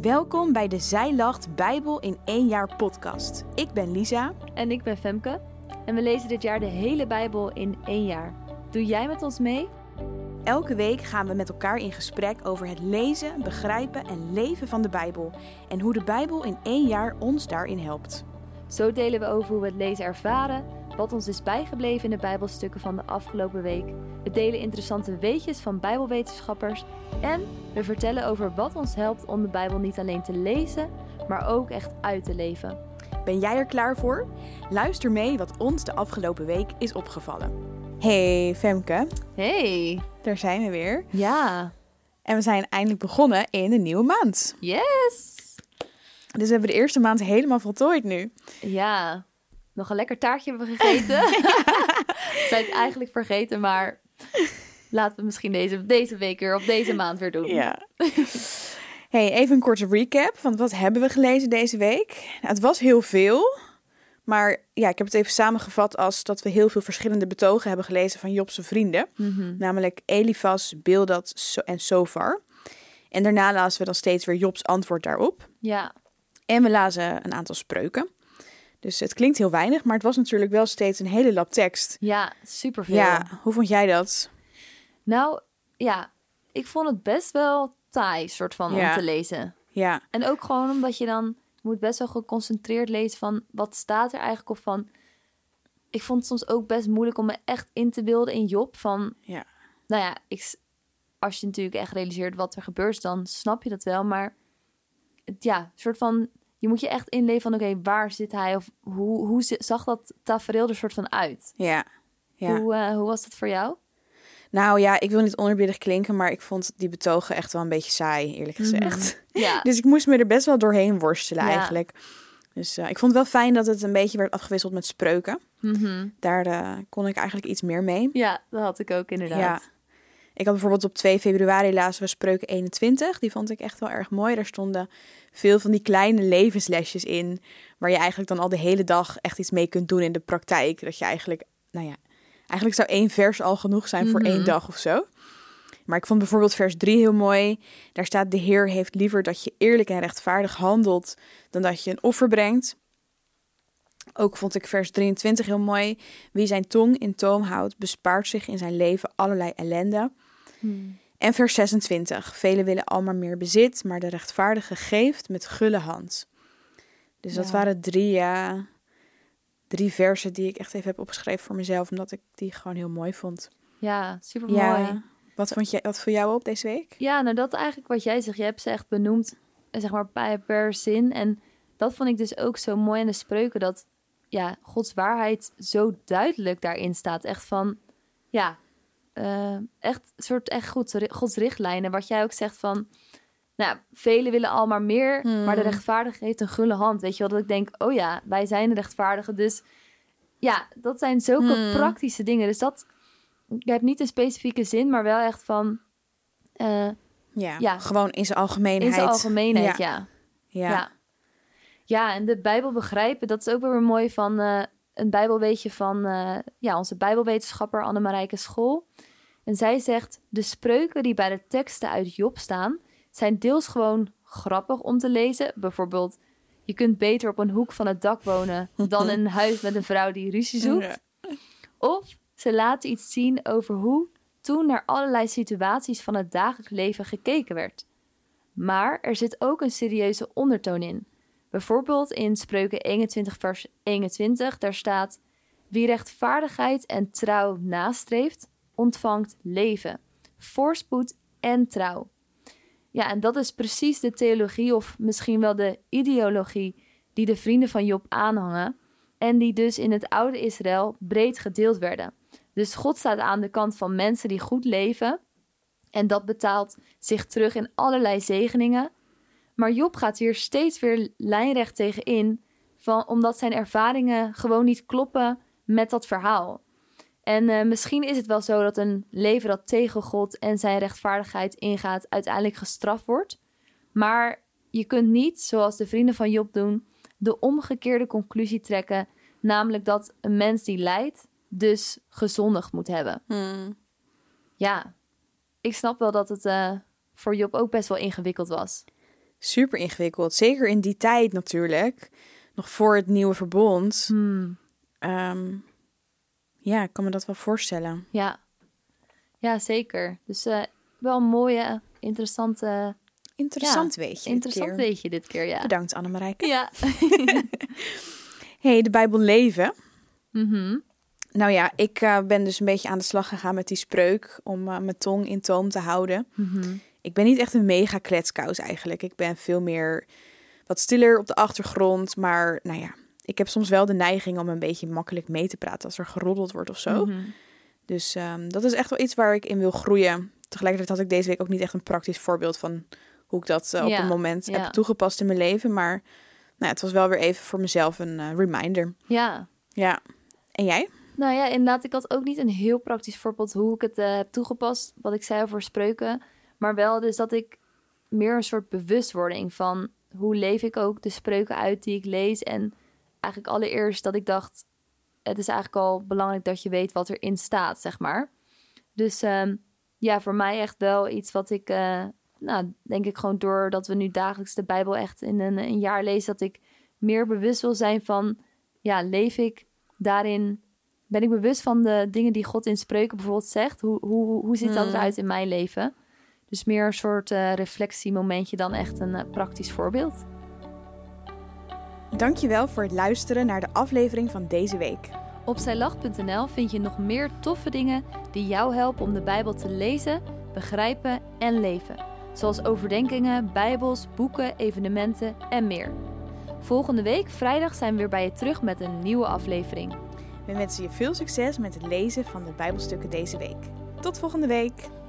Welkom bij de Zij Lacht Bijbel in één jaar podcast. Ik ben Lisa. En ik ben Femke. En we lezen dit jaar de hele Bijbel in één jaar. Doe jij met ons mee? Elke week gaan we met elkaar in gesprek over het lezen, begrijpen en leven van de Bijbel. En hoe de Bijbel in één jaar ons daarin helpt. Zo delen we over hoe we het lezen ervaren, wat ons is bijgebleven in de Bijbelstukken van de afgelopen week. We delen interessante weetjes van Bijbelwetenschappers en we vertellen over wat ons helpt om de Bijbel niet alleen te lezen, maar ook echt uit te leven. Ben jij er klaar voor? Luister mee wat ons de afgelopen week is opgevallen. Hey Femke, Hey! daar zijn we weer. Ja! En we zijn eindelijk begonnen in een nieuwe maand. Yes! Dus we hebben de eerste maand helemaal voltooid nu. Ja, nog een lekker taartje hebben we gegeten. We zijn het eigenlijk vergeten, maar laten we misschien deze, deze week weer of deze maand weer doen. Ja. hey, even een korte recap van wat hebben we gelezen deze week. Nou, het was heel veel, maar ja, ik heb het even samengevat als dat we heel veel verschillende betogen hebben gelezen van Jobse vrienden. Mhm. Namelijk Elifas, Bildad en Sofar. En daarna lazen we dan steeds weer Jobs antwoord daarop. Ja, En we lazen een aantal spreuken. Dus het klinkt heel weinig, maar het was natuurlijk wel steeds een hele lap tekst. ja, superveel. Ja, hoe vond jij dat? Nou, ja, ik vond het best wel taai, soort van, Ja. om te lezen. Ja, En ook gewoon omdat je dan moet best wel geconcentreerd lezen van wat staat er eigenlijk of van. Ik vond het soms ook best moeilijk om me echt in te beelden in Job. Van, ja, nou ja, ik, als je natuurlijk echt realiseert wat er gebeurt, dan snap je dat wel. Maar het, ja, soort van, je moet je echt inleven van, oké, waar zit hij? Of hoe, hoe zag dat tafereel er soort van uit? ja. ja. Hoe, eh, hoe was dat voor jou? Nou ja, ik wil niet oneerbiedig klinken, maar ik vond die betogen echt wel een beetje saai, eerlijk gezegd. Ja, Dus ik moest me er best wel doorheen worstelen Ja. eigenlijk. Dus eh, ik vond het wel fijn dat het een beetje werd afgewisseld met spreuken. Mhm. Daar eh, kon ik eigenlijk iets meer mee. ja dat had ik ook inderdaad. Ja. Ik had bijvoorbeeld op 2 februari lazen we spreuken 21. Die vond ik echt wel erg mooi. Daar stonden veel van die kleine levenslesjes in. Waar je eigenlijk dan al de hele dag echt iets mee kunt doen in de praktijk. Dat je eigenlijk, nou ja, eigenlijk zou één vers al genoeg zijn voor Mhm. één dag of zo. Maar ik vond bijvoorbeeld vers 3 heel mooi. Daar staat: De Heer heeft liever dat je eerlijk en rechtvaardig handelt. dan dat je een offer brengt. Ook vond ik vers 23 heel mooi. Wie zijn tong in toom houdt, bespaart zich in zijn leven allerlei ellende. Hmm. En vers 26. Velen willen al maar meer bezit, maar de rechtvaardige geeft met gulle hand. Dus dat waren drie, ja, drie versen die ik echt even heb opgeschreven voor mezelf, omdat ik die gewoon heel mooi vond. Ja, super mooi. Ja. Wat vond jij, wat voor jou op deze week? Ja, nou dat eigenlijk wat jij zegt. Je hebt ze echt benoemd, zeg maar, bij- per zin. En dat vond ik dus ook zo mooi aan de spreuken. Dat ja, Gods waarheid zo duidelijk daarin staat. Echt van, ja, eh, echt soort echt goed, Gods richtlijnen. Wat jij ook zegt van, nou, velen willen al maar meer, Hmm. maar de rechtvaardige heeft een gulle hand. Weet je wel, dat ik denk, oh ja, wij zijn de rechtvaardigen. Dus ja, dat zijn zulke Hmm. praktische dingen. Dus dat, je hebt niet een specifieke zin, maar wel echt van... eh, Ja, Ja. gewoon in zijn algemeenheid. in zijn algemeenheid, ja. Ja. ja. Ja, en de Bijbel begrijpen, dat is ook weer mooi van eh, een Bijbelweetje van eh, ja, onze Bijbelwetenschapper Annemarijke School. En zij zegt: De spreuken die bij de teksten uit Job staan, zijn deels gewoon grappig om te lezen. Bijvoorbeeld, je kunt beter op een hoek van het dak wonen dan in een huis met een vrouw die ruzie zoekt. Of ze laten iets zien over hoe toen naar allerlei situaties van het dagelijks leven gekeken werd. Maar er zit ook een serieuze ondertoon in. Bijvoorbeeld in Spreuken 21, vers 21, daar staat: Wie rechtvaardigheid en trouw nastreeft, ontvangt leven, voorspoed en trouw. Ja, en dat is precies de theologie, of misschien wel de ideologie, die de vrienden van Job aanhangen. En die dus in het oude Israël breed gedeeld werden. Dus God staat aan de kant van mensen die goed leven. En dat betaalt zich terug in allerlei zegeningen. Maar Job gaat hier steeds weer lijnrecht tegenin. Van, omdat zijn ervaringen gewoon niet kloppen met dat verhaal. En eh, misschien is het wel zo dat een leven dat tegen God en zijn rechtvaardigheid ingaat, uiteindelijk gestraft wordt. Maar je kunt niet, zoals de vrienden van Job doen, de omgekeerde conclusie trekken. Namelijk dat een mens die lijdt, dus gezondigd moet hebben. Hmm. Ja, ik snap wel dat het eh, voor Job ook best wel ingewikkeld was. Super ingewikkeld. Zeker in die tijd natuurlijk. Nog voor het nieuwe verbond. Hmm. Ehm, ja, ik kan me dat wel voorstellen. Ja. ja, zeker. Dus eh, wel een mooie, interessante, Interessant weet je. dit interessant keer. weetje dit keer, ja. Bedankt Annemarijke. Ja. Hey, de Bijbel leven. Mhm. Nou ja, ik eh, ben dus een beetje aan de slag gegaan met die spreuk om eh, mijn tong in toom te houden. Mhm. Ik ben niet echt een mega kletskous eigenlijk. Ik ben veel meer wat stiller op de achtergrond. Maar nou ja, ik heb soms wel de neiging om een beetje makkelijk mee te praten als er geroddeld wordt of zo. Mhm. Dus ehm, dat is echt wel iets waar ik in wil groeien. Tegelijkertijd had ik deze week ook niet echt een praktisch voorbeeld van hoe ik dat eh, op Ja, een moment ja. heb toegepast in mijn leven. Maar nou, het was wel weer even voor mezelf een eh, reminder. Ja. Ja. En jij? Nou ja, inderdaad, ik had ook niet een heel praktisch voorbeeld hoe ik het eh, heb toegepast, wat ik zei over spreuken. Maar wel dus dat ik meer een soort bewustwording van hoe leef ik ook de spreuken uit die ik lees. En eigenlijk allereerst dat ik dacht, het is eigenlijk al belangrijk dat je weet wat erin staat, zeg maar. Dus ehm, ja, voor mij echt wel iets wat ik, eh, nou, denk ik gewoon doordat we nu dagelijks de Bijbel echt in een, een jaar lezen, dat ik meer bewust wil zijn van, ja, leef ik daarin ben ik bewust van de dingen die God in spreuken bijvoorbeeld zegt. Hoe, hoe, hoe ziet dat Hmm. eruit in mijn leven? Dus meer een soort eh, reflectiemomentje dan echt een eh, praktisch voorbeeld. Dankjewel voor het luisteren naar de aflevering van deze week. Op zijlach.nl vind je nog meer toffe dingen die jou helpen om de Bijbel te lezen, begrijpen en leven. Zoals overdenkingen, bijbels, boeken, evenementen en meer. Volgende week, vrijdag, zijn we weer bij je terug met een nieuwe aflevering. We wensen je veel succes met het lezen van de Bijbelstukken deze week. Tot volgende week!